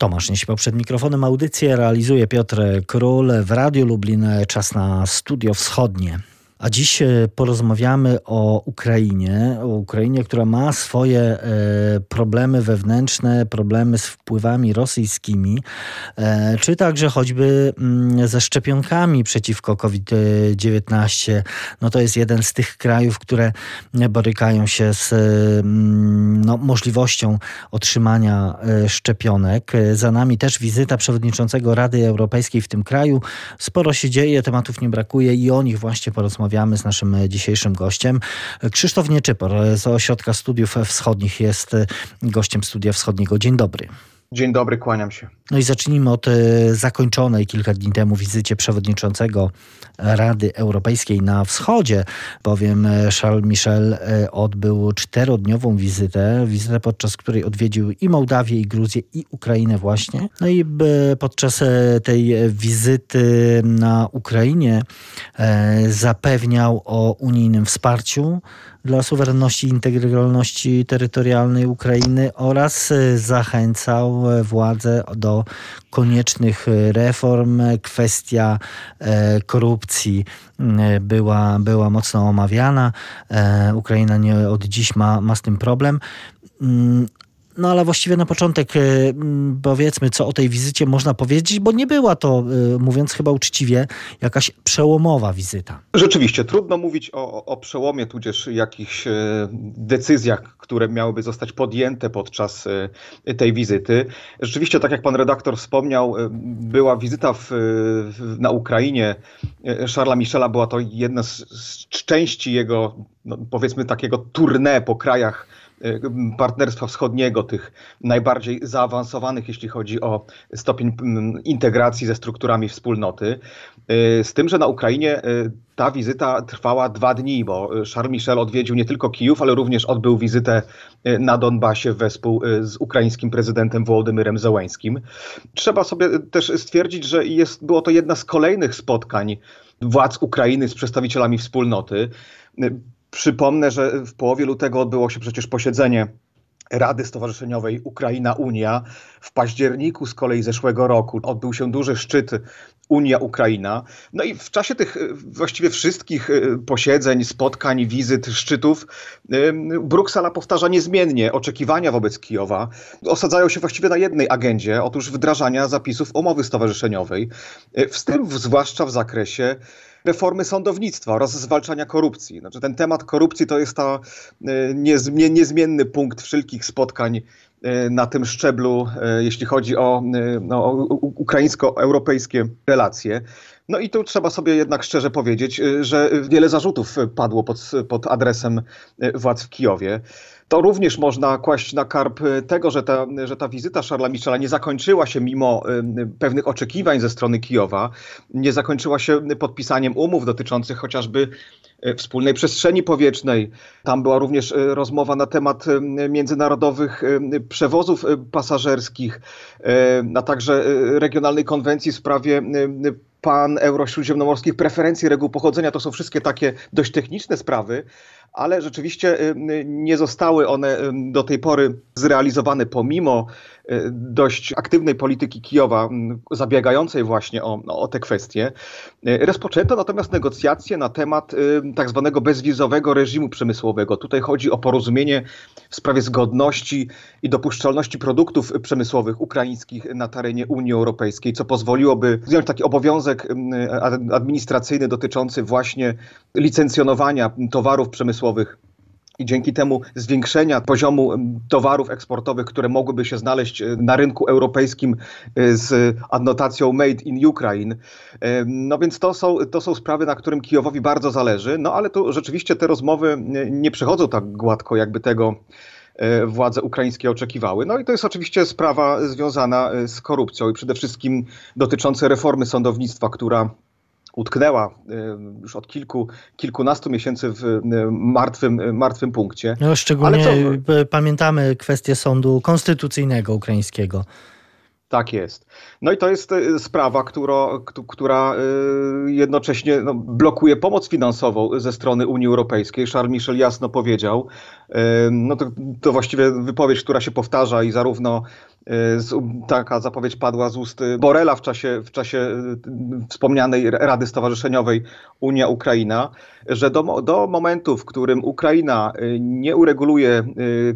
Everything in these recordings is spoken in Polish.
Tomasz Nieśmiał przed mikrofonem. Audycję realizuje Piotr Król w Radiu Lublin. Czas na Studio Wschodnie. A dziś e, porozmawiamy o Ukrainie, o Ukrainie, która ma swoje e, problemy wewnętrzne, problemy z wpływami rosyjskimi, e, czy także choćby mm, ze szczepionkami przeciwko COVID-19. No to jest jeden z tych krajów, które borykają się z mm, no, możliwością otrzymania szczepionek. Za nami też wizyta przewodniczącego Rady Europejskiej w tym kraju. Sporo się dzieje, tematów nie brakuje i o nich właśnie porozmawiamy rozmawiamy z naszym dzisiejszym gościem. Krzysztof Nieczypor z Ośrodka Studiów Wschodnich jest gościem Studia Wschodniego. Dzień dobry. Dzień dobry, kłaniam się. No i zacznijmy od e, zakończonej kilka dni temu wizycie przewodniczącego Rady Europejskiej na wschodzie, bowiem e, Charles Michel e, odbył czterodniową wizytę, wizytę podczas której odwiedził i Mołdawię, i Gruzję, i Ukrainę właśnie. No i podczas tej wizyty na Ukrainie zapewniał o unijnym wsparciu dla suwerenności i integralności terytorialnej Ukrainy oraz zachęcał władze do koniecznych reform. Kwestia e, korupcji e, była, była mocno omawiana. E, Ukraina nie od dziś ma, ma z tym problem. Mm, no ale właściwie na początek e, powiedzmy, co o tej wizycie można powiedzieć, bo nie była to, e, mówiąc chyba uczciwie, jakaś przełomowa wizyta. Rzeczywiście, trudno mówić o, o przełomie, tudzież jakichś e, decyzjach, które miałyby zostać podjęte podczas tej wizyty. Rzeczywiście, tak jak pan redaktor wspomniał, była wizyta w, na Ukrainie Charlesa Michela, była to jedna z, z części jego, no, powiedzmy, takiego tournée po krajach Y, partnerstwa wschodniego, tych najbardziej zaawansowanych, jeśli chodzi o stopień integracji ze strukturami wspólnoty. Y, z tym, że na Ukrainie y, ta wizyta trwała dwa dni, bo Charles Michel odwiedził nie tylko Kijów, ale również odbył wizytę na Donbasie wespół z ukraińskim prezydentem Wołodymyrem Zełańskim. Trzeba sobie też stwierdzić, że jest, było to jedna z kolejnych spotkań władz Ukrainy z przedstawicielami wspólnoty. Przypomnę, że w połowie lutego odbyło się przecież posiedzenie Rady Stowarzyszeniowej Ukraina-Unia. W październiku z kolei zeszłego roku odbył się duży szczyt Unia-Ukraina. No i w czasie tych właściwie wszystkich y, posiedzeń, spotkań, wizyt, szczytów y, Bruksela powtarza niezmiennie oczekiwania wobec Kijowa. Osadzają się właściwie na jednej agendzie, otóż wdrażania zapisów umowy stowarzyszeniowej, y, w tym zwłaszcza w zakresie reformy sądownictwa oraz zwalczania korupcji. Znaczy, ten temat korupcji to jest ta e, niezmienny punkt wszelkich spotkań e, na tym szczeblu, e, jeśli chodzi o, no, o ukraińsko-europejskie relacje. No i tu trzeba sobie jednak szczerze powiedzieć, że wiele zarzutów padło pod, pod adresem władz w Kijowie to również można kłaść na karp y, tego, że ta, że ta wizyta Szarla Michela nie zakończyła się mimo y, pewnych oczekiwań ze strony Kijowa, nie zakończyła się podpisaniem umów dotyczących chociażby y, wspólnej przestrzeni powietrznej. Tam była również rozmowa na temat międzynarodowych przewozów pasażerskich, a także regionalnej konwencji w sprawie pan eurośródziemnomorskich preferencji reguł pochodzenia. To są wszystkie takie dość techniczne sprawy, ale rzeczywiście y, y, nie zostały one y, do tej pory zrealizowane pomimo dość aktywnej polityki Kijowa, zabiegającej właśnie o, o te kwestie. Rozpoczęto natomiast negocjacje na temat tak zwanego bezwizowego reżimu przemysłowego. Tutaj chodzi o porozumienie w sprawie zgodności i dopuszczalności produktów przemysłowych ukraińskich na terenie Unii Europejskiej, co pozwoliłoby wziąć taki obowiązek administracyjny dotyczący właśnie licencjonowania towarów przemysłowych przemysłowych i dzięki temu zwiększenia poziomu towarów eksportowych, które mogłyby się znaleźć e, na rynku europejskim e, z adnotacją Made in Ukraine. E, no więc to są, to są sprawy, na którym Kijowowi bardzo zależy, no ale tu rzeczywiście te rozmowy nie przechodzą tak gładko, jakby tego władze ukraińskie oczekiwały. No i to jest oczywiście sprawa związana z korupcją i przede wszystkim dotycząca reformy sądownictwa, która utknęła y, już od kilku, kilkunastu miesięcy w y, martwym, y, martwym punkcie. No, szczególnie pamiętamy kwestię sądu konstytucyjnego ukraińskiego. Tak jest. No i to jest sprawa, która, która jednocześnie no, blokuje pomoc finansową ze strony Unii Europejskiej. Charles Michel jasno powiedział, no to, to właściwie wypowiedź, która się powtarza i zarówno taka zapowiedź padła z ust Borela w czasie, w czasie wspomnianej Rady Stowarzyszeniowej Unia-Ukraina, że do, do momentu, w którym Ukraina nie ureguluje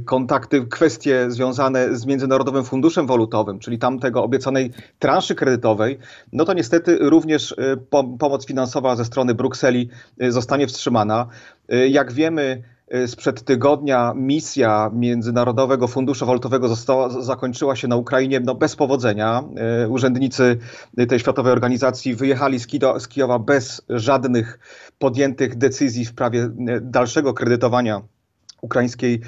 kontakty, kwestie związane z Międzynarodowym Funduszem Walutowym, czyli tamtego obiecanej transzy kredytowej, no to niestety również pomoc finansowa ze strony Brukseli zostanie wstrzymana. Jak wiemy, sprzed tygodnia misja Międzynarodowego Funduszu Walutowego została, zakończyła się na Ukrainie no, bez powodzenia. Y, urzędnicy tej światowej organizacji wyjechali z, Kido, z Kijowa bez żadnych podjętych decyzji w sprawie y, dalszego kredytowania ukraińskiej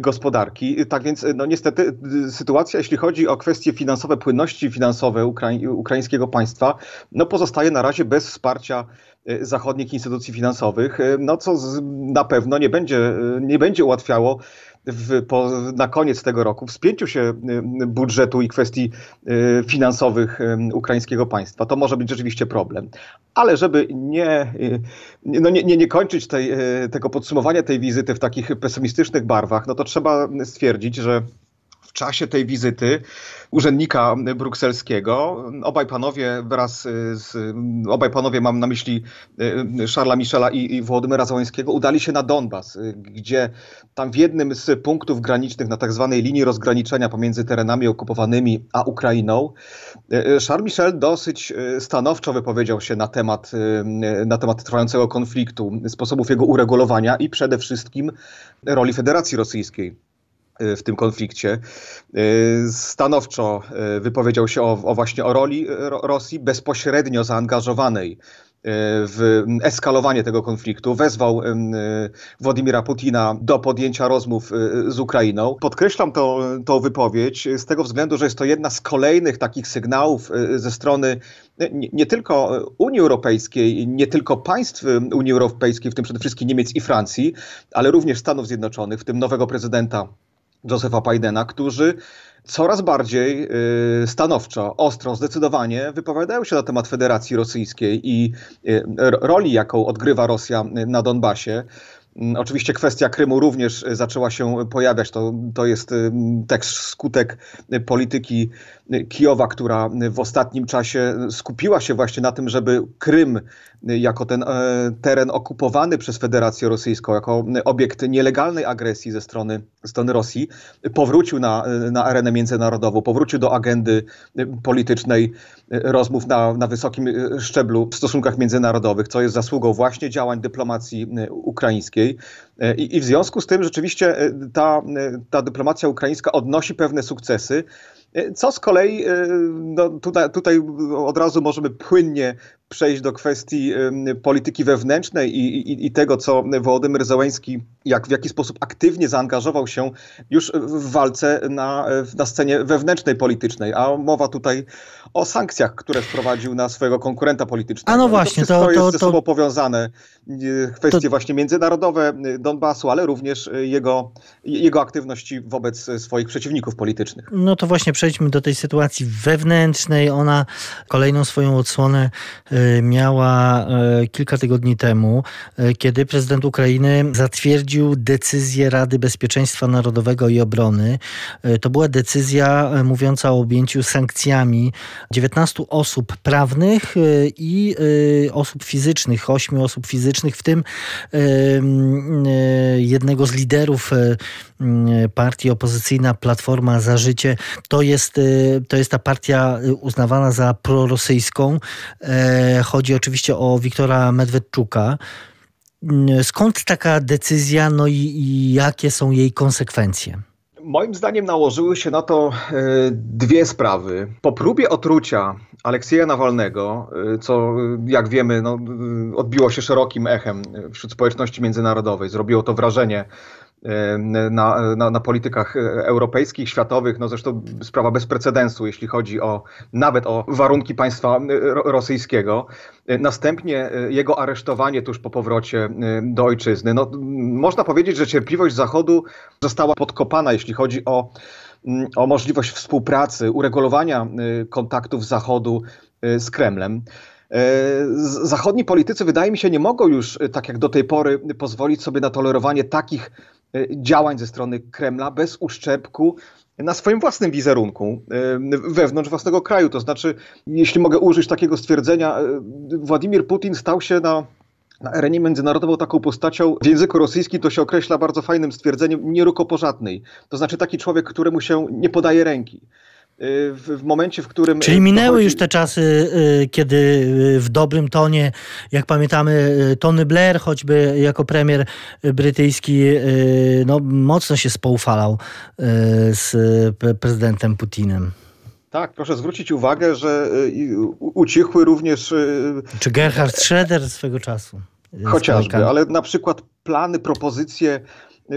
gospodarki. Tak więc, no niestety, sytuacja, jeśli chodzi o kwestie finansowe, płynności finansowe ukrai ukraińskiego państwa, no pozostaje na razie bez wsparcia Y, zachodnich instytucji finansowych, y, no co z, na pewno nie będzie, y, nie będzie ułatwiało w, po, na koniec tego roku spięciu się budżetu i kwestii finansowych ukraińskiego państwa. To może być rzeczywiście problem. Ale żeby nie, no nie, nie, nie kończyć tej, tego podsumowania tej wizyty w takich pesymistycznych barwach, no to trzeba stwierdzić, że w czasie tej wizyty urzędnika brukselskiego. Obaj panowie wraz z, obaj panowie mam na myśli y, Szarla Michela i, i Włodymyra Załańskiego, udali się na Donbas, y, gdzie tam w jednym z punktów granicznych na tak zwanej linii rozgraniczenia pomiędzy terenami okupowanymi a Ukrainą, y, Charles Michel dosyć stanowczo wypowiedział się na temat, na temat trwającego konfliktu, sposobów jego uregulowania i przede wszystkim roli Federacji Rosyjskiej w tym konflikcie. Y, stanowczo y, wypowiedział się o, o właśnie o roli Rosji bezpośrednio zaangażowanej y, w eskalowanie tego konfliktu. Wezwał Władimira Putina do podjęcia rozmów z Ukrainą. Podkreślam tą wypowiedź z tego względu, że jest to jedna z kolejnych takich sygnałów ze strony nie, nie tylko Unii Europejskiej, nie tylko państw Unii Europejskiej, w tym przede wszystkim Niemiec i Francji, ale również Stanów Zjednoczonych, w tym nowego prezydenta Josepha Bidena, którzy coraz bardziej y, stanowczo, ostro, zdecydowanie wypowiadają się na temat Federacji Rosyjskiej i y, roli, jaką odgrywa Rosja na Donbasie. Mm, oczywiście kwestia Krymu również zaczęła się pojawiać. To, to jest y, też skutek polityki Kijowa, która w ostatnim czasie skupiła się właśnie na tym, żeby Krym jako ten e, teren okupowany przez Federację Rosyjską, jako obiekt nielegalnej agresji ze strony, strony Rosji, powrócił na, na arenę międzynarodową, powrócił do agendy politycznej rozmów na, na wysokim szczeblu w stosunkach międzynarodowych, co jest zasługą właśnie działań dyplomacji ukraińskiej. I, i w związku z tym rzeczywiście ta, ta dyplomacja ukraińska odnosi pewne sukcesy. Co z kolei, no tutaj, tutaj od razu możemy płynnie przejść do kwestii polityki wewnętrznej i, i, i, tego, co Wołodymyr Zełenski, jak w jaki sposób aktywnie zaangażował się już w walce na, na scenie wewnętrznej politycznej. A mowa tutaj o sankcjach, które wprowadził na swojego konkurenta politycznego. A no właśnie, to, to, jest to, ze sobą powiązane. E, kwestie to... właśnie międzynarodowe e, Donbasu, ale również e, jego, jego aktywności wobec swoich przeciwników politycznych. No to właśnie przejdźmy do tej sytuacji wewnętrznej. Ona kolejną swoją odsłonę miała kilka tygodni temu, kiedy prezydent Ukrainy zatwierdził decyzję Rady Bezpieczeństwa Narodowego i Obrony. To była decyzja mówiąca o objęciu sankcjami 19 osób prawnych i osób fizycznych, 8 osób fizycznych, w tym jednego z liderów partii opozycyjna Platforma za Życie. To jest, to jest ta partia uznawana za prorosyjską. Chodzi oczywiście o Wiktora Medwedczuka. Skąd taka decyzja, no i, i jakie są jej konsekwencje? Moim zdaniem nałożyły się na to e, dwie sprawy. Po próbie otrucia Aleksieja Nawalnego, e, co jak wiemy no, odbiło się szerokim echem wśród społeczności międzynarodowej, zrobiło to wrażenie na, na, na, politykach europejskich, światowych. No zresztą sprawa bez precedensu, jeśli chodzi o nawet o warunki państwa rosyjskiego. Następnie jego aresztowanie tuż po powrocie do ojczyzny. No, można powiedzieć, że cierpliwość Zachodu została podkopana, jeśli chodzi o, o możliwość współpracy, uregulowania kontaktów Zachodu z Kremlem. Zachodni politycy, wydaje mi się, nie mogą już, tak jak do tej pory, pozwolić sobie na tolerowanie takich E, działań ze strony Kremla bez uszczepku na swoim własnym wizerunku wewnątrz własnego kraju. To znaczy, jeśli mogę użyć takiego stwierdzenia, Władimir Putin stał się na na arenie międzynarodową taką postacią w języku rosyjskim to się określa bardzo fajnym stwierdzeniem nierukopożatnej. To znaczy taki człowiek, któremu się nie podaje ręki. W, w, momencie, w którym. Czyli minęły dochodzi... już te czasy, y, kiedy y, w dobrym tonie, jak pamiętamy, Tony Blair, choćby jako premier brytyjski, no, mocno się spoufalał z prezydentem Putinem. Tak, proszę zwrócić uwagę, że ucichły również. Czy Gerhard Schroeder swego czasu? Chociażby, ale na przykład plany, propozycje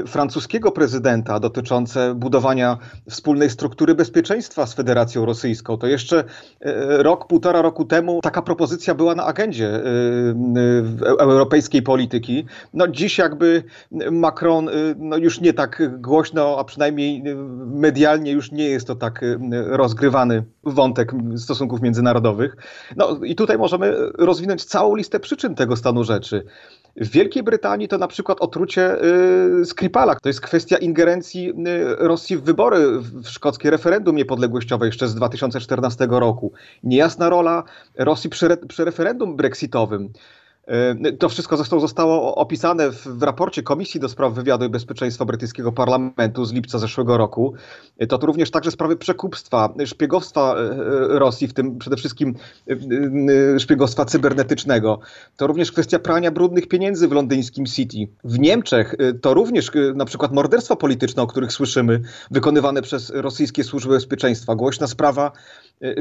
francuskiego prezydenta dotyczące budowania wspólnej struktury bezpieczeństwa z Federacją Rosyjską. To jeszcze e, rok, półtora roku temu taka propozycja była na agendzie e, e, europejskiej polityki. No dziś jakby Macron no już nie tak głośno, a przynajmniej medialnie już nie jest to tak rozgrywany wątek stosunków międzynarodowych. No i tutaj możemy rozwinąć całą listę przyczyn tego stanu rzeczy. W Wielkiej Brytanii to na przykład otrucie y, Skripala. To jest kwestia ingerencji y, Rosji w wybory, w szkockie referendum niepodległościowe jeszcze z 2014 roku. Niejasna rola Rosji przy, przy referendum brexitowym. E, to wszystko zresztą zostało opisane w, w, raporcie Komisji do Spraw Wywiadu i Bezpieczeństwa Brytyjskiego Parlamentu z lipca zeszłego roku. E, to, to również także sprawy przekupstwa, szpiegowstwa e, Rosji, w tym przede wszystkim szpiegostwa cybernetycznego. To również kwestia prania brudnych pieniędzy w londyńskim City. W Niemczech to również na przykład morderstwa polityczne, o których słyszymy, wykonywane przez rosyjskie służby bezpieczeństwa. Głośna sprawa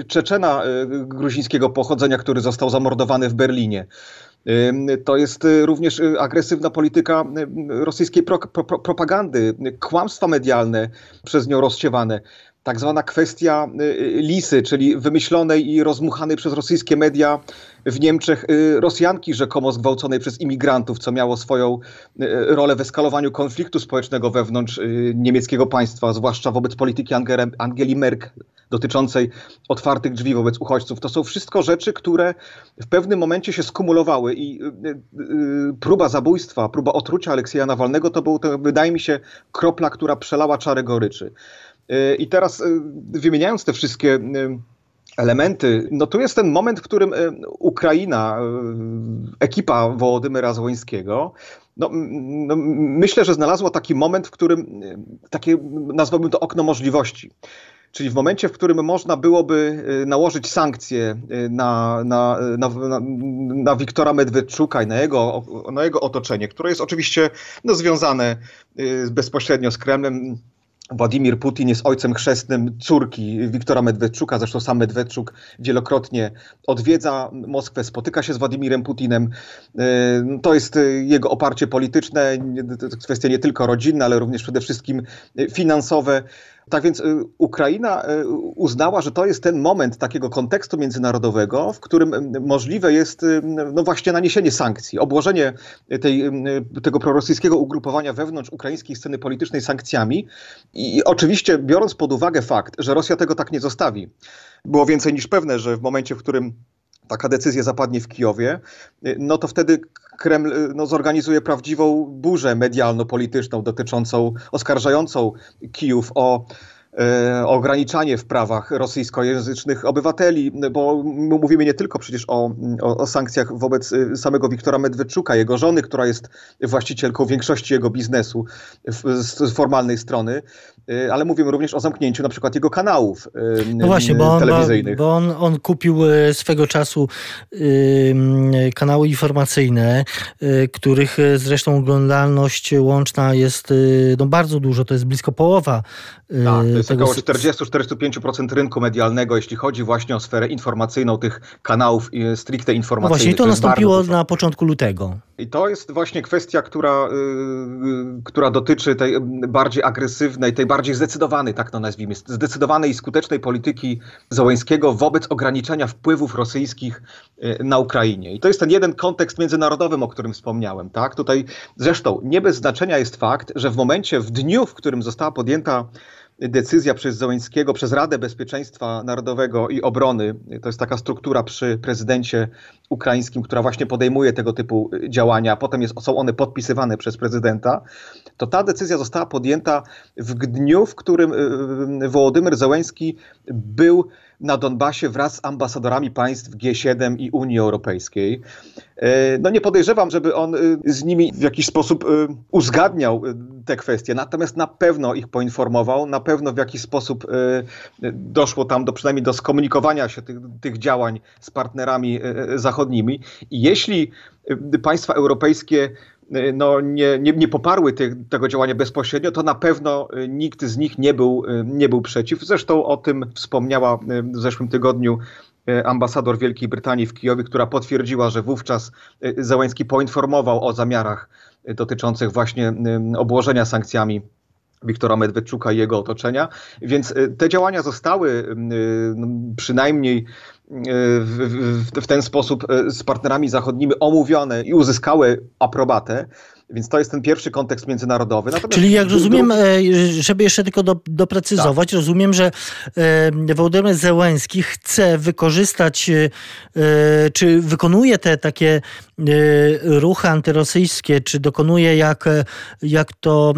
Czeczena gruzińskiego pochodzenia, który został zamordowany w Berlinie. To jest y, również y, agresywna polityka y, rosyjskiej pro, pro, propagandy, kłamstwa medialne przez nią rozsiewane. Tak zwana kwestia Lisy, czyli wymyślonej i rozmuchanej przez rosyjskie media w Niemczech Rosjanki rzekomo zgwałconej przez imigrantów, co miało swoją rolę w eskalowaniu konfliktu społecznego wewnątrz niemieckiego państwa, zwłaszcza wobec polityki Angeli Merkel dotyczącej otwartych drzwi wobec uchodźców. To są wszystko rzeczy, które w pewnym momencie się skumulowały i y, y, y, próba zabójstwa, próba otrucia Aleksieja Nawalnego to był, to wydaje mi się, kropla, która przelała czarę goryczy. I teraz wymieniając te wszystkie elementy. No tu jest ten moment, w którym Ukraina, ekipa Wołodymyra Złońskiego, no, no, myślę, że znalazła taki moment, w którym takie, nazwałbym to okno możliwości. Czyli w momencie, w którym można byłoby nałożyć sankcje na, na, na, na, na Wiktora Medwedczuka i na jego, na jego otoczenie, które jest oczywiście no, związane bezpośrednio z Kremlem, Władimir Putin jest ojcem chrzestnym córki Wiktora Medwedczuka, zresztą sam Medwedczuk wielokrotnie odwiedza Moskwę, spotyka się z Władimirem Putinem. To jest jego oparcie polityczne, kwestie nie tylko rodzinne, ale również przede wszystkim finansowe. Tak więc y, Ukraina y, uznała, że to jest ten moment takiego kontekstu międzynarodowego, w którym y, możliwe jest no właśnie naniesienie sankcji, obłożenie tej, tego prorosyjskiego ugrupowania wewnątrz ukraińskiej sceny politycznej sankcjami. I oczywiście biorąc pod uwagę fakt, że Rosja tego tak nie zostawi, było więcej niż pewne, że w momencie, w którym taka decyzja zapadnie w Kijowie, no to wtedy Kreml no, zorganizuje prawdziwą burzę medialno-polityczną dotyczącą, oskarżającą Kijów o ograniczanie w prawach rosyjskojęzycznych obywateli, bo mówimy nie tylko przecież o, o, o, sankcjach wobec y, samego Wiktora Medwedczuka, jego żony, która jest właścicielką większości jego biznesu z formalnej strony, y, ale mówimy również o zamknięciu na przykład jego kanałów no właśnie, bo on, telewizyjnych. Bo on, on kupił swego czasu kanały informacyjne, których zresztą oglądalność łączna jest no, bardzo dużo, to jest blisko połowa tak, to jest tego... około 40-45% rynku medialnego, jeśli chodzi właśnie o sferę informacyjną tych kanałów stricte informacyjnych. No właśnie, to, to nastąpiło na początku lutego. I to jest właśnie kwestia, która, yy, która dotyczy tej bardziej agresywnej, tej bardziej zdecydowanej, tak to nazwijmy, zdecydowanej i skutecznej polityki Załańskiego wobec ograniczenia wpływów rosyjskich yy, na Ukrainie. I to jest ten jeden kontekst międzynarodowy, o którym wspomniałem. Tak? Tutaj zresztą nie bez znaczenia jest fakt, że w momencie, w dniu, w którym została podjęta decyzja przez Zełęńskiego, przez Radę Bezpieczeństwa Narodowego i Obrony, to jest taka struktura przy prezydencie ukraińskim, która właśnie podejmuje tego typu działania, a potem jest, są one podpisywane przez prezydenta, to ta decyzja została podjęta w dniu, w którym y, y, Wołodymyr Zełęński był na Donbasie wraz z ambasadorami państw G7 i Unii Europejskiej. E, no nie podejrzewam, żeby on y, z nimi w jakiś sposób uzgadniał te kwestie, natomiast na pewno ich poinformował, na pewno w jakiś sposób doszło tam do przynajmniej do skomunikowania się tych, tych działań z partnerami zachodnimi. I jeśli państwa europejskie no, nie, nie, nie poparły te, tego działania bezpośrednio, to na pewno y, nikt z nich nie był, y, nie był przeciw. Zresztą o tym wspomniała w zeszłym tygodniu ambasador Wielkiej Brytanii w Kijowie, która potwierdziła, że wówczas Zełański poinformował o zamiarach dotyczących właśnie obłożenia sankcjami Wiktora Medwedczuka i jego otoczenia. Więc te działania zostały no, przynajmniej w, w, w ten sposób e, z partnerami zachodnimi omówione i uzyskały aprobatę. Więc to jest ten pierwszy kontekst międzynarodowy. Natomiast Czyli jak rozumiem. E, żeby jeszcze tylko do, doprecyzować, tak. rozumiem, że e, Wołodymyr Zełenski chce wykorzystać, czy wykonuje te takie ruchy antyrosyjskie, czy dokonuje, jak, jak to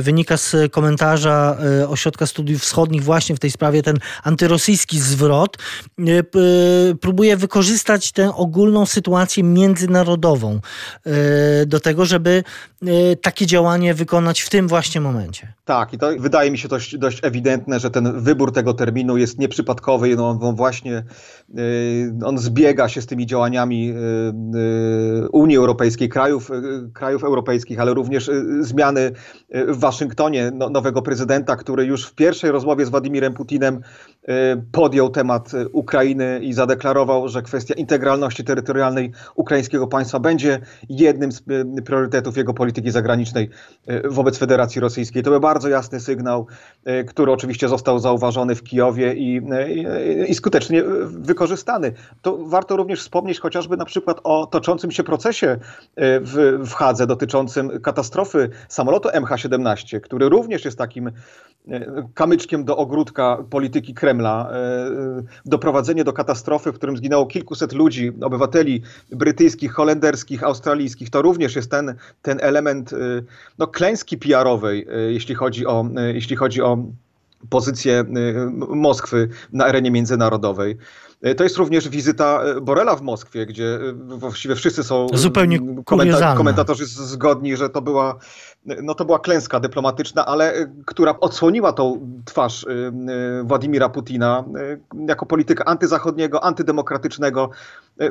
wynika z komentarza Ośrodka Studiów Wschodnich właśnie w tej sprawie, ten antyrosyjski zwrot, próbuje wykorzystać tę ogólną sytuację międzynarodową do tego, żeby takie działanie wykonać w tym właśnie momencie. Tak, i to wydaje mi się dość, dość ewidentne, że ten wybór tego terminu jest nieprzypadkowy. No, on właśnie on zbiega się z tymi działaniami Unii Europejskiej, krajów, krajów europejskich, ale również zmiany w Waszyngtonie no, nowego prezydenta, który już w pierwszej rozmowie z Władimirem Putinem podjął temat Ukrainy i zadeklarował, że kwestia integralności terytorialnej ukraińskiego państwa będzie jednym z priorytetów jego polityki zagranicznej wobec Federacji Rosyjskiej. To był bardzo jasny sygnał, który oczywiście został zauważony w Kijowie i, i, i skutecznie wykorzystany. To warto również wspomnieć chociażby na przykład o toczącym się procesie w, w Hadze dotyczącym katastrofy samolotu MH17, który również jest takim kamyczkiem do ogródka polityki Kremla. Doprowadzenie do katastrofy, w którym zginęło kilkuset ludzi, obywateli brytyjskich, holenderskich, australijskich, to również jest ten, ten element no, klęski PR-owej, jeśli chodzi o, jeśli chodzi o pozycję Moskwy na arenie międzynarodowej. To jest również wizyta Borela w Moskwie, gdzie właściwie wszyscy są zupełnie komenta komentatorzy zgodni, że to była no to była klęska dyplomatyczna, ale która odsłoniła tą twarz Władimira Putina jako polityka antyzachodniego, antydemokratycznego.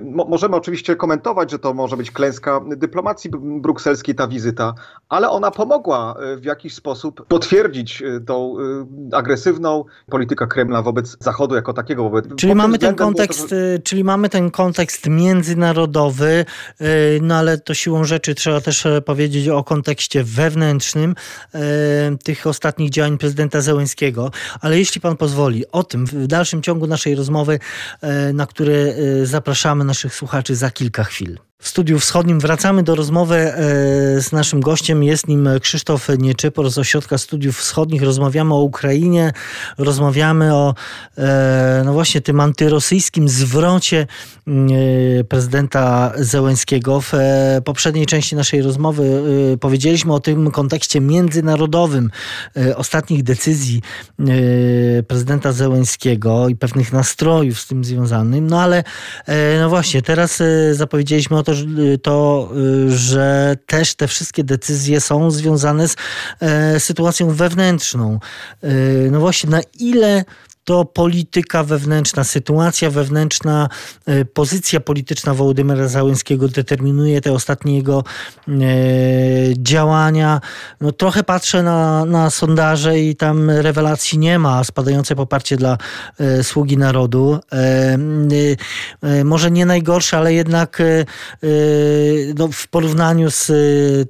Możemy oczywiście komentować, że to może być klęska dyplomacji brukselskiej, ta wizyta, ale ona pomogła w jakiś sposób potwierdzić tą agresywną politykę Kremla wobec Zachodu jako takiego. Wobec, czyli, mamy ten kontekst, to, że... czyli mamy ten kontekst międzynarodowy, no ale to siłą rzeczy trzeba też e, powiedzieć o kontekście wewnętrznym e, tych ostatnich działań prezydenta Zełęskiego. Ale jeśli pan pozwoli, o tym w dalszym ciągu naszej rozmowy, e, na które e, zapraszamy naszych słuchaczy za kilka chwil. W studiu wschodnim wracamy do rozmowy e, z naszym gościem. Jest nim Krzysztof Nieczypor z Ośrodka Studiów Wschodnich. Rozmawiamy o Ukrainie, rozmawiamy o e, no właśnie tym antyrosyjskim zwrocie e, prezydenta Zełenskiego. W poprzedniej części naszej rozmowy powiedzieliśmy o tym kontekście międzynarodowym ostatnich decyzji prezydenta Zełenskiego i pewnych nastrojów z tym związanym. No ale no właśnie, teraz zapowiedzieliśmy o to, to, y, że też te wszystkie decyzje są związane z e, sytuacją wewnętrzną. Y, no właśnie, na ile to polityka wewnętrzna, sytuacja wewnętrzna, e, pozycja polityczna Wołodymyra Załęskiego determinuje te ostatnie jego e, działania. No, trochę patrzę na, na sondaże i tam rewelacji nie ma, spadające poparcie dla e, sługi narodu. Może nie najgorsze, ale jednak no, w porównaniu z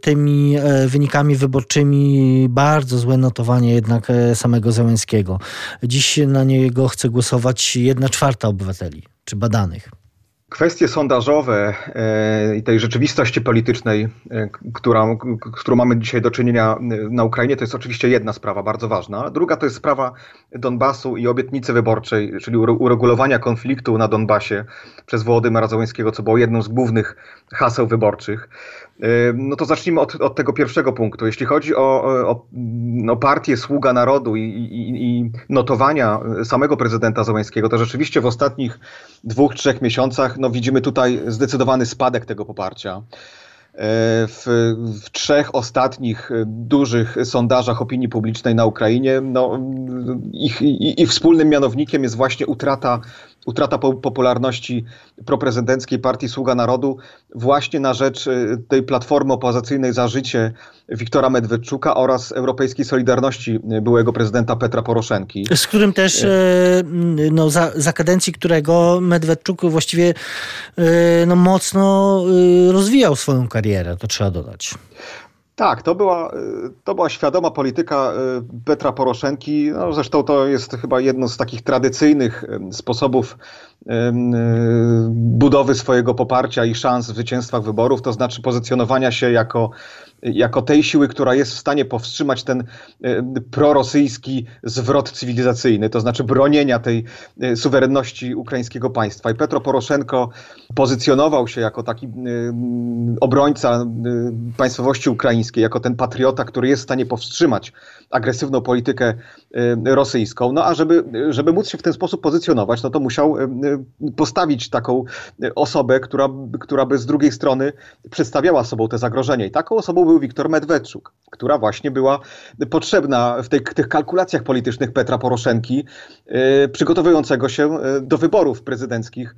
tymi wynikami wyborczymi bardzo złe notowanie jednak samego Załęskiego. Dziś na niego chce głosować jedna czwarta obywateli czy badanych. Kwestie sondażowe e, i tej rzeczywistości politycznej, e, która, którą mamy dzisiaj do czynienia e, na Ukrainie, to jest oczywiście jedna sprawa bardzo ważna. Druga to jest sprawa Donbasu i obietnicy wyborczej, czyli uregulowania konfliktu na Donbasie przez Wołodymyra Załańskiego, co było jedną z głównych haseł wyborczych. No to zacznijmy od, od tego pierwszego punktu. Jeśli chodzi o, o, o partię Sługa Narodu i, i, i, notowania samego prezydenta Załańskiego, to rzeczywiście w ostatnich dwóch, trzech miesiącach no, widzimy tutaj zdecydowany spadek tego poparcia. W, w, trzech ostatnich dużych sondażach opinii publicznej na Ukrainie no, ich, ich wspólnym mianownikiem jest właśnie utrata utrata popularności proprezydenckiej partii Sługa Narodu właśnie na rzecz y, tej platformy opozycyjnej za życie Wiktora Medwedczuka oraz Europejskiej Solidarności y, byłego prezydenta Petra Poroszenki. Z którym też, y, no, za, za kadencji którego Medwedczuk właściwie no, mocno rozwijał swoją karierę, to trzeba dodać. Tak, to była, to była świadoma polityka y, Petra Poroszenki. No, zresztą to jest chyba jedno z takich tradycyjnych sposobów budowy swojego poparcia i szans w zwycięstwach wyborów, to znaczy pozycjonowania się jako jako tej siły, która jest w stanie powstrzymać ten e, prorosyjski zwrot cywilizacyjny, to znaczy bronienia tej e, suwerenności ukraińskiego państwa. I Petro Poroszenko pozycjonował się jako taki e, obrońca państwowości ukraińskiej, jako ten patriota, który jest w stanie powstrzymać agresywną politykę rosyjską. No a żeby, żeby móc się w ten sposób pozycjonować, no to musiał postawić taką osobę, która, która by z drugiej strony przedstawiała sobą te zagrożenia. I taką osobą był Wiktor Medwedczuk, która właśnie była potrzebna w tej, tych kalkulacjach politycznych Petra Poroszenki, yy, przygotowującego się yy, do wyborów prezydenckich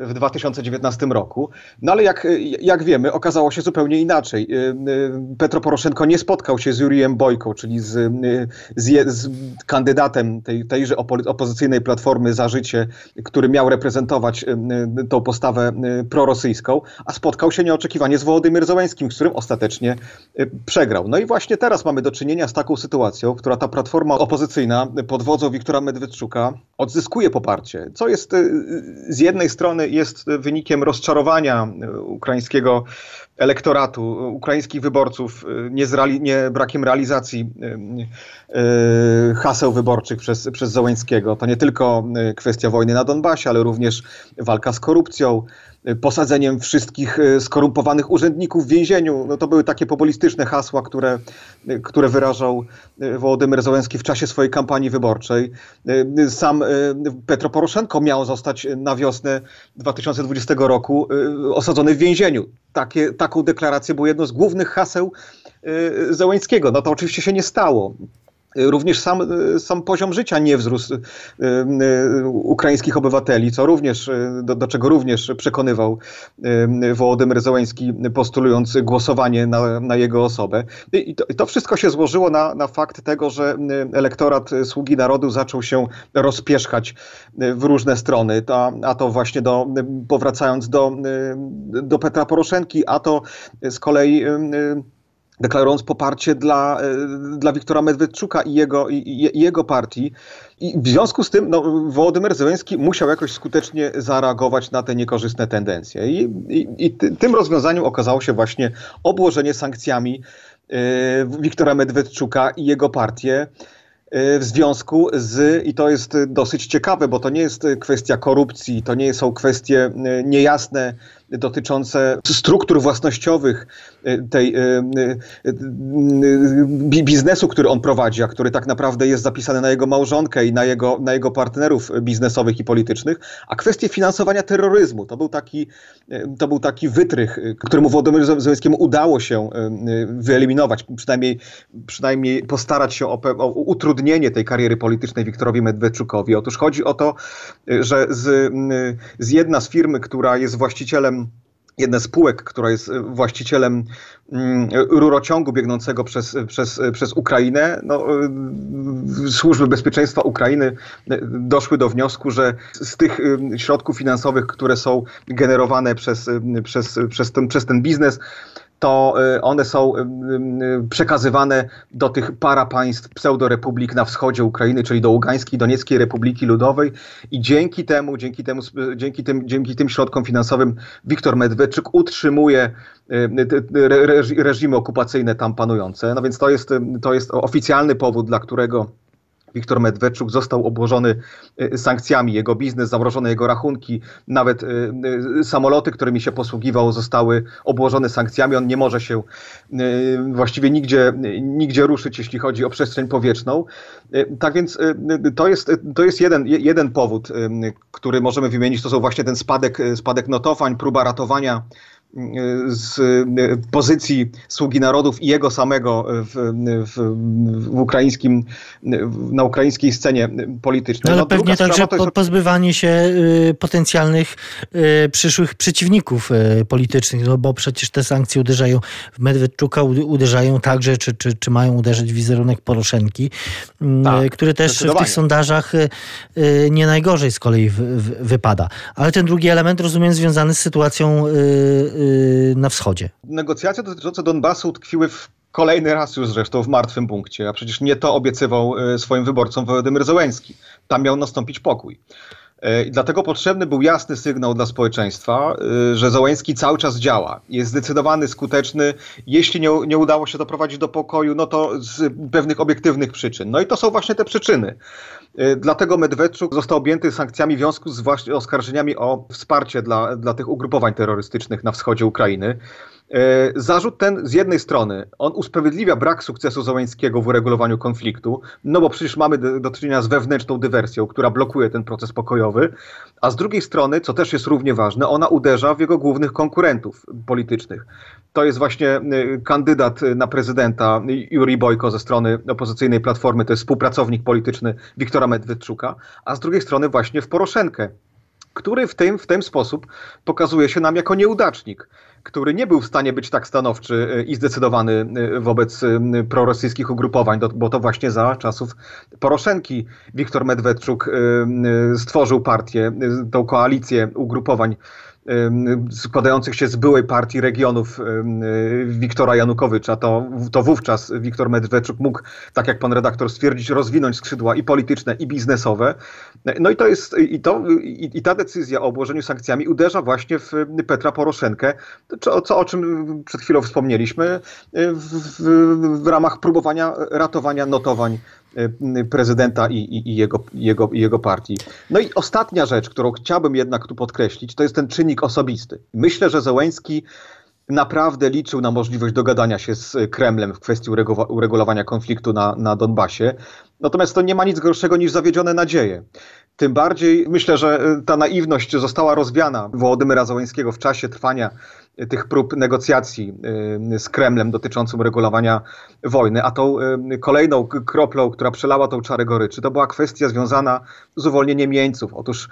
w 2019 roku. No ale jak, jak wiemy, okazało się zupełnie inaczej. Y, y, Petro Poroszenko nie spotkał się z Jurijem Bojką, czyli z, y, z, z kandydatem tej, tejże opozycyjnej platformy za życie, który miał reprezentować tą postawę prorosyjską, a spotkał się nieoczekiwanie z Wołodymyr Zełańskim, z którym ostatecznie przegrał. No i właśnie teraz mamy do czynienia z taką sytuacją, która ta platforma opozycyjna pod wodzą Wiktora Medwedczuka odzyskuje poparcie, co jest z jednej strony jest wynikiem rozczarowania ukraińskiego elektoratu, ukraińskich wyborców, nie, zreali- nie brakiem realizacji yy, haseł wyborczych przez, przez Zołańskiego. To nie tylko kwestia wojny na Donbasie, ale również walka z korupcją, posadzeniem wszystkich skorumpowanych urzędników w więzieniu. No to były takie populistyczne hasła, które, które wyrażał Wołodymyr Zełenski w czasie swojej kampanii wyborczej. Sam Petro Poroszenko miał zostać na wiosnę 2020 roku osadzony w więzieniu. Takie, taką deklarację było jedno z głównych haseł Zełenskiego. No to oczywiście się nie stało. Również sam, sam poziom życia nie wzrósł y, y, ukraińskich obywateli, co również, do, do czego również przekonywał y, Wołodymyr Zełański, postulując głosowanie na, na jego osobę. I to, to, wszystko się złożyło na, na fakt tego, że elektorat Sługi Narodu zaczął się rozpieszkać w różne strony, a, a to właśnie do, powracając do, do Petra Poroszenki, a to z kolei deklarując poparcie dla, e, dla Wiktora Medwedczuka i jego, i, i, jego partii. I w związku z tym no, Wołodymyr Zełenski musiał jakoś skutecznie zareagować na te niekorzystne tendencje. I, i, i tym rozwiązaniem okazało się właśnie obłożenie sankcjami y, Wiktora Medwedczuka i jego partię e, w związku z, i to jest dosyć ciekawe, bo to nie jest kwestia korupcji, to nie są kwestie niejasne dotyczące struktur własnościowych y, tej y, y, biznesu, który on prowadzi, a który tak naprawdę jest zapisany na jego małżonkę i na jego, na jego partnerów biznesowych i politycznych, a kwestie finansowania terroryzmu. To był taki, to był taki wytrych, któremu Władimirowi Zełenskiemu udało się wyeliminować, przynajmniej, przynajmniej postarać się o, o utrudnienie tej kariery politycznej Wiktorowi Medwedczukowi. Otóż chodzi o to, że z, z jedna z firmy, która jest właścicielem jedna z spółek, która jest właścicielem mm, rurociągu biegnącego przez, przez, przez Ukrainę, no, y, służby bezpieczeństwa Ukrainy y, doszły do wniosku, że z tych y, środków finansowych, które są generowane przez, przez, przez, ten, przez ten biznes, to one są przekazywane do tych para państw pseudorepublik na wschodzie Ukrainy, czyli do Ługańskiej, Donieckiej Republiki Ludowej i dzięki temu, dzięki temu, dzięki tym, dzięki tym środkom finansowym Wiktor Medwedczuk utrzymuje reżimy okupacyjne tam panujące. No więc to jest, to jest oficjalny powód, dla którego Wiktor Medwedczuk został obłożony y, sankcjami, jego biznes, zamrożone jego rachunki, nawet y, y, samoloty, którymi się posługiwał, zostały obłożone sankcjami. On nie może się właściwie nigdzie, nigdzie ruszyć, jeśli chodzi o przestrzeń powietrzną. Tak więc to jest, to jest jeden, jeden powód, który możemy wymienić, to są właśnie ten spadek, spadek notowań, próba ratowania z e, pozycji sługi narodów i jego samego w, w, w ukraińskim, na ukraińskiej scenie politycznej. Ale no, pewnie także jest... pozbywanie się y, potencjalnych y, przyszłych przeciwników y, politycznych, no bo przecież te sankcje uderzają w Medwedczuka, uderzają także, czy, czy, czy mają uderzyć w wizerunek Poroszenki, mm, tak, który też w tych sondażach nie najgorzej z kolei w, wypada. Ale ten drugi element, rozumiem, związany z sytuacją na wschodzie. Negocjacje dotyczące Donbasu tkwiły w kolejny raz już zresztą w martwym punkcie, a przecież nie to obiecywał y, swoim wyborcom Władimir Zełenski. Tam miał nastąpić pokój. Y, I dlatego potrzebny był jasny sygnał dla społeczeństwa, że Zołański cały czas działa. Jest zdecydowany, skuteczny. Jeśli nie, nie udało się doprowadzić do pokoju, no to z pewnych obiektywnych przyczyn. No i to są właśnie te przyczyny. Y, dlatego Medwedczuk został objęty sankcjami w związku z właśnie oskarżeniami o wsparcie dla, dla tych ugrupowań terrorystycznych na wschodzie Ukrainy. Y, zarzut ten z jednej strony, on usprawiedliwia brak sukcesu Zołańskiego w uregulowaniu konfliktu, no bo przecież mamy do, czynienia z wewnętrzną dywersją, która blokuje ten proces pokojowy, a z drugiej strony, co też jest równie ważne, ona uderza w jego głównych konkurentów politycznych. To jest właśnie y, kandydat na prezydenta Juri Bojko ze strony opozycyjnej Platformy, to jest współpracownik polityczny Wiktora Medwedczuka, a z drugiej strony właśnie w Poroszenkę, który w tym, w ten sposób pokazuje się nam jako nieudacznik który nie był w stanie być tak stanowczy y, i zdecydowany y, wobec prorosyjskich ugrupowań, bo to właśnie za czasów Poroszenki Wiktor Medwedczuk stworzył partię, tą koalicję ugrupowań składających się z byłej partii regionów Wiktora Janukowycza, to, to wówczas Wiktor Medwedczuk mógł, tak jak pan redaktor stwierdzić, rozwinąć skrzydła i polityczne, i biznesowe. No i to jest, i, to, i, i ta decyzja o obłożeniu sankcjami uderza właśnie w Petra Poroszenkę, co, co o czym przed chwilą wspomnieliśmy, w, w, w ramach próbowania ratowania notowań Y, prezydenta i, i, i, jego, jego, jego partii. No i ostatnia rzecz, którą chciałbym jednak tu podkreślić, to jest ten czynnik osobisty. Myślę, że Zełęński naprawdę liczył na możliwość dogadania się z Kremlem w kwestii uregulowania konfliktu na, na Donbasie. Natomiast to nie ma nic gorszego niż zawiedzione nadzieje. Tym bardziej myślę, że ta naiwność została rozwiana Wołodymyra Zełęńskiego w czasie trwania tych prób negocjacji y, z Kremlem dotyczącym regulowania wojny. A tą y, kolejną kroplą, która przelała tą czarę goryczy, to była kwestia związana z uwolnieniem jeńców. Otóż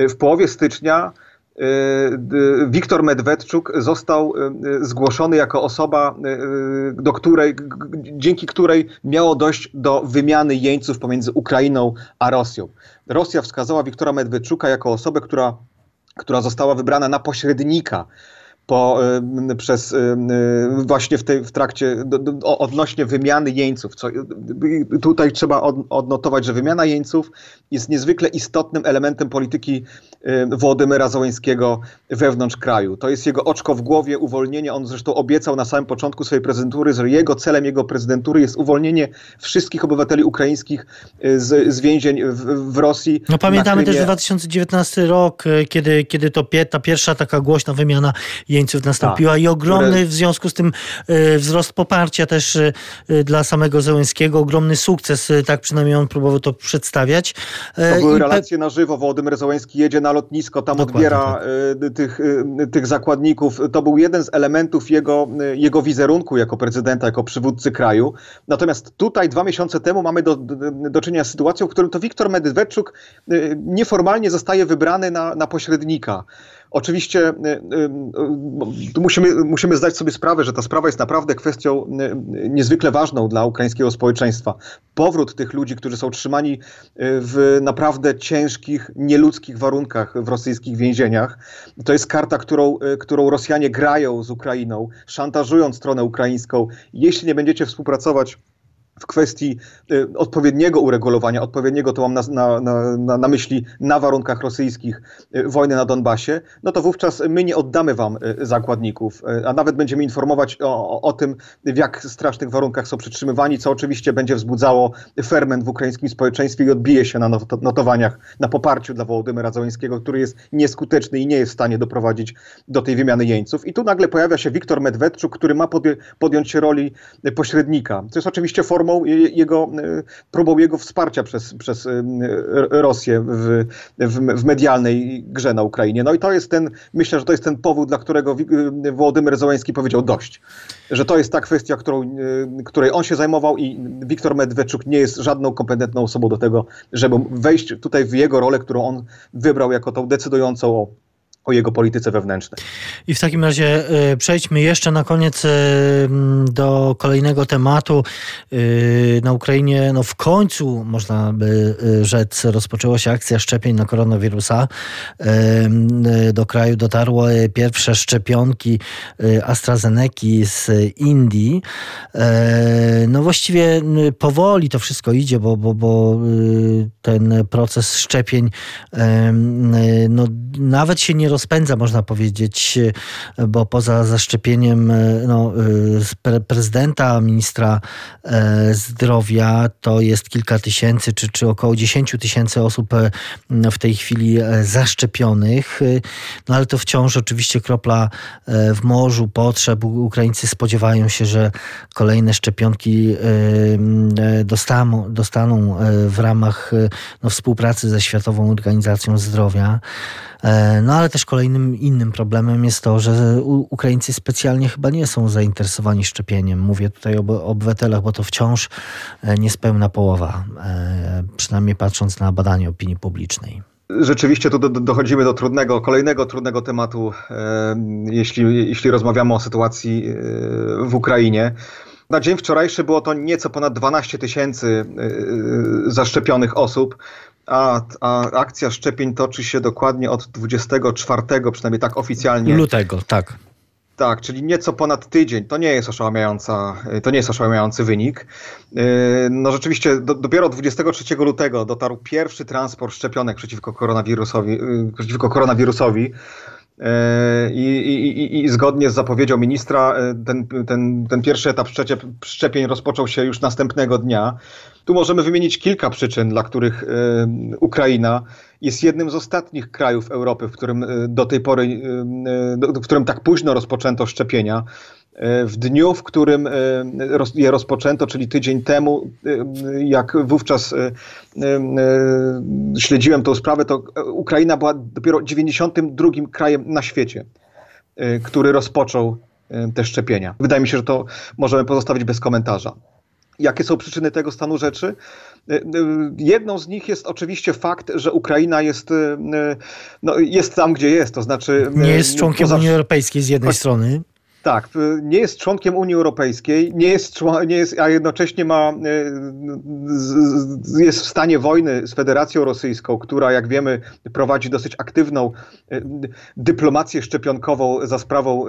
y, w połowie stycznia Wiktor Medwedczuk został zgłoszony jako osoba, do której, dzięki której miało dojść do wymiany jeńców pomiędzy Ukrainą a Rosją. Rosja wskazała Wiktora Medwedczuka jako osobę, która, która została wybrana na pośrednika po, przez właśnie w, tej, w trakcie do, odnośnie wymiany jeńców. Co, tutaj trzeba od, odnotować, że wymiana jeńców jest niezwykle istotnym elementem polityki Włodymyra Załańskiego wewnątrz kraju. To jest jego oczko w głowie, uwolnienie. On zresztą obiecał na samym początku swojej prezydentury, że jego celem jego prezydentury jest uwolnienie wszystkich obywateli ukraińskich y, z, z więzień w, w Rosji. No pamiętamy też 2019 rok, y, kiedy, kiedy to ta pierwsza taka głośna wymiana jeńców nastąpiła tak, i ogromny które... w związku z tym y, wzrost poparcia też dla samego Zełenskiego, ogromny sukces, tak przynajmniej on próbował to przedstawiać. To były I relacje na żywo, Wołodymyr Zełenski jedzie na lotnisko, tam Dokładnie odbiera tak. Y, tych, y, tych zakładników. To był jeden z elementów jego, y, jego wizerunku jako prezydenta, jako przywódcy kraju. Natomiast tutaj dwa miesiące temu mamy do, do, do czynienia z sytuacją, w którym to Wiktor Medwedczuk nieformalnie zostaje wybrany na, na pośrednika Oczywiście y, y, musimy, musimy zdać sobie sprawę, że ta sprawa jest naprawdę kwestią niezwykle ważną dla ukraińskiego społeczeństwa. Powrót tych ludzi, którzy są trzymani w naprawdę ciężkich, nieludzkich warunkach w rosyjskich więzieniach, to jest karta, którą, którą Rosjanie grają z Ukrainą, szantażując stronę ukraińską. Jeśli nie będziecie współpracować w kwestii y, odpowiedniego uregulowania, odpowiedniego to mam na, na, na, na, myśli na warunkach rosyjskich y, wojny na Donbasie, no to wówczas my nie oddamy wam y, zakładników, a nawet będziemy informować o, o tym, w jak strasznych warunkach są przytrzymywani, co oczywiście będzie wzbudzało ferment w ukraińskim społeczeństwie i odbije się na notowaniach, na poparciu dla Wołodymyra Załońskiego, który jest nieskuteczny i nie jest w stanie doprowadzić do tej wymiany jeńców. I tu nagle pojawia się Wiktor Medwedczuk, który ma podjąć się roli pośrednika. To jest oczywiście formą formą jego, e, próbą jego wsparcia przez, przez e, Rosję w, w, w, medialnej grze na Ukrainie. No i to jest ten, myślę, że to jest ten powód, dla którego e, Wołodymyr Zełański powiedział dość. Że to jest ta kwestia, którą, której on się zajmował i Wiktor Medwedczuk nie jest żadną kompetentną osobą do tego, żeby wejść tutaj w jego rolę, którą on wybrał jako tą decydującą o o jego polityce wewnętrznej. I w takim razie y, przejdźmy jeszcze na koniec y, do kolejnego tematu. Y, na Ukrainie no w końcu, można by rzec, rozpoczęła się akcja szczepień na koronawirusa. Do kraju dotarły pierwsze szczepionki AstraZeneca z Indii. No właściwie powoli to wszystko idzie, bo, bo, bo ten proces szczepień no, nawet się nie rozpędza, można powiedzieć, bo poza zaszczepieniem e, no, e, prezydenta, ministra e, zdrowia, to jest kilka tysięcy, czy, czy około 10 tysięcy osób w tej chwili zaszczepionych. No ale to wciąż oczywiście kropla w morzu potrzeb. Ukraińcy spodziewają się, że kolejne szczepionki dostaną, dostaną w ramach no, współpracy ze Światową Organizacją Zdrowia. E, no ale też kolejnym innym problemem jest to, że Ukraińcy specjalnie chyba nie są zainteresowani szczepieniem. Mówię tutaj o obywatelach, bo to wciąż e, niespełna połowa, e, przynajmniej patrząc na badanie opinii publicznej. Rzeczywiście tu dochodzimy do trudnego, kolejnego trudnego tematu, jeśli, jeśli rozmawiamy o sytuacji w Ukrainie. Na dzień wczorajszy było to nieco ponad 12 tysięcy zaszczepionych osób a, a akcja szczepień toczy się dokładnie od 24, przynajmniej tak oficjalnie. Lutego, tak. Tak, czyli nieco ponad tydzień. To nie jest oszałamiająca, to nie jest oszałamiający wynik. Yy, no rzeczywiście do, dopiero 23 lutego dotarł pierwszy transport szczepionek przeciwko koronawirusowi, yy, przeciwko koronawirusowi. Yy, I, i, I, zgodnie z zapowiedzią ministra, ten, ten, ten pierwszy etap szczepień rozpoczął się już następnego dnia. Tu możemy wymienić kilka przyczyn, dla których e, Ukraina jest jednym z ostatnich krajów Europy, w którym e, do tej pory, e, w którym tak późno rozpoczęto szczepienia. W dniu, w którym je rozpoczęto, czyli tydzień temu, jak wówczas śledziłem tę sprawę, to Ukraina była dopiero 92 krajem na świecie, który rozpoczął te szczepienia. Wydaje mi się, że to możemy pozostawić bez komentarza. Jakie są przyczyny tego stanu rzeczy? E, e, jedną z nich jest oczywiście fakt, że Ukraina jest, e, no, jest tam, gdzie jest. To znaczy. Nie jest członkiem poza... Unii Europejskiej z jednej strony. Tak, nie jest członkiem Unii Europejskiej, nie jest, nie jest, a jednocześnie ma, jest w stanie wojny z Federacją Rosyjską, która, jak wiemy, prowadzi dosyć aktywną dyplomację szczepionkową za sprawą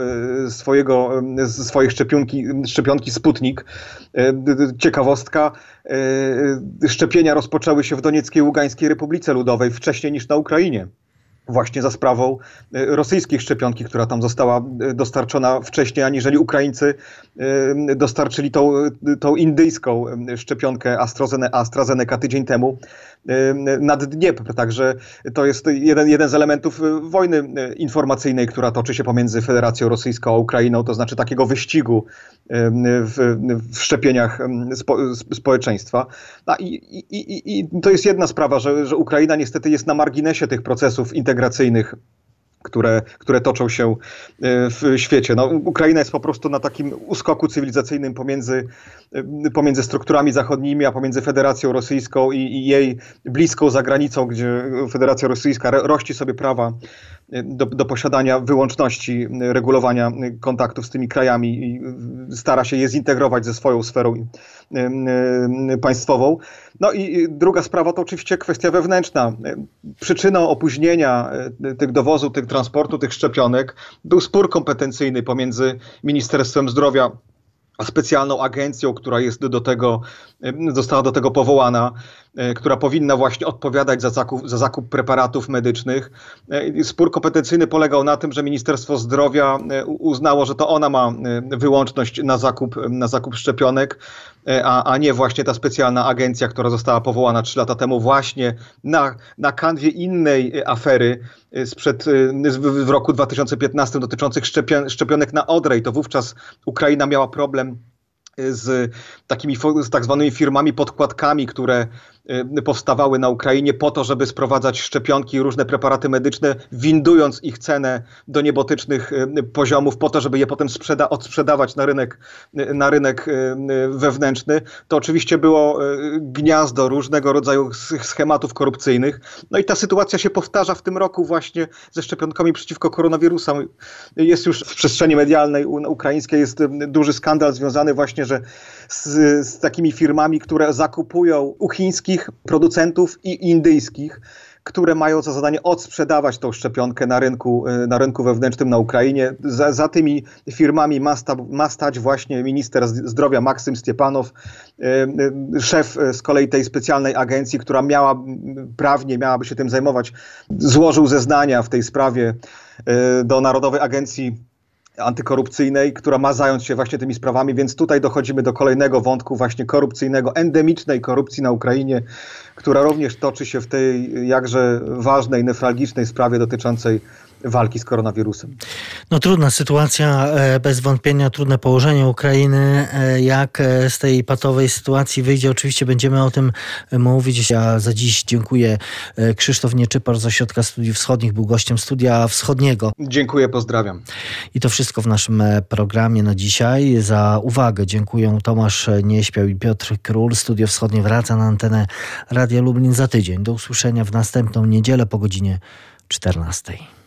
swojego, swojej szczepionki, szczepionki Sputnik. Ciekawostka, szczepienia rozpoczęły się w Donieckiej Ługańskiej Republice Ludowej wcześniej niż na Ukrainie właśnie za sprawą e, rosyjskiej szczepionki, która tam została e, dostarczona wcześniej, aniżeli Ukraińcy e, dostarczyli tą, tą indyjską szczepionkę AstraZeneca, tydzień temu nad Dniepr. Także to jest jeden, jeden z elementów wojny informacyjnej, która toczy się pomiędzy Federacją Rosyjską a Ukrainą, to znaczy takiego wyścigu w, w szczepieniach spo, społeczeństwa. A i, i, i, to jest jedna sprawa, że, że Ukraina niestety jest na marginesie tych procesów integracyjnych które, które toczą się e, w świecie. No, Ukraina jest po prostu na takim uskoku cywilizacyjnym pomiędzy, e, pomiędzy strukturami zachodnimi, a pomiędzy Federacją Rosyjską i, i jej bliską zagranicą, gdzie Federacja Rosyjska rości sobie prawa do, do posiadania wyłączności regulowania kontaktów z tymi krajami i stara się je zintegrować ze swoją sferą państwową. No i druga sprawa to oczywiście kwestia wewnętrzna. Przyczyną opóźnienia tych dowozów, tych transportu, tych szczepionek był spór kompetencyjny pomiędzy Ministerstwem Zdrowia specjalną agencją, która jest do tego, została do tego powołana, e, która powinna właśnie odpowiadać za zakup, za zakup preparatów medycznych. E, spór kompetencyjny polegał na tym, że Ministerstwo Zdrowia e, uznało, że to ona ma wyłączność na zakup, na zakup szczepionek, a, a nie właśnie ta specjalna agencja, która została powołana trzy lata temu właśnie na, na kanwie innej afery sprzed, w roku 2015 dotyczących szczepionek na odrej. To wówczas Ukraina miała problem z takimi z tak zwanymi firmami podkładkami, które powstawały na Ukrainie po to, żeby sprowadzać szczepionki i różne preparaty medyczne, windując ich cenę do niebotycznych y, poziomów po to, żeby je potem sprzeda odsprzedawać na rynek, y, na rynek wewnętrzny. To oczywiście było gniazdo różnego rodzaju schematów korupcyjnych. No i ta sytuacja się powtarza w tym roku właśnie ze szczepionkami przeciwko koronawirusom. Jest już w przestrzeni medialnej ukraińskiej jest duży skandal związany właśnie, że z, z takimi firmami, które zakupują u chińskich producentów i indyjskich, które mają za zadanie odsprzedawać tą szczepionkę na rynku, y, na rynku wewnętrznym na Ukrainie. Za, za tymi firmami ma, sta, ma, stać właśnie minister zdrowia Maksym Stiepanow, y, y, szef z kolei tej specjalnej agencji, która miała prawnie, miałaby się tym zajmować, złożył zeznania w tej sprawie do Narodowej Agencji antykorupcyjnej, która ma zająć się właśnie tymi sprawami, więc tutaj dochodzimy do kolejnego wątku właśnie korupcyjnego, endemicznej korupcji na Ukrainie, która również toczy się w tej jakże ważnej, nefralgicznej sprawie dotyczącej walki z koronawirusem. No trudna sytuacja, e, bez wątpienia trudne położenie Ukrainy. E, jak e, z tej patowej sytuacji wyjdzie, oczywiście będziemy o tym mówić. Ja za dziś dziękuję. Krzysztof Nieczypar z Ośrodka Studiów Wschodnich był gościem Studia Wschodniego. Dziękuję, pozdrawiam. I to wszystko w naszym programie na dzisiaj. Za uwagę dziękuję Tomasz Nieśpiał i Piotr Król. Studio Wschodnie wraca na antenę Radia Lublin za tydzień. Do usłyszenia w następną niedzielę po godzinie 14.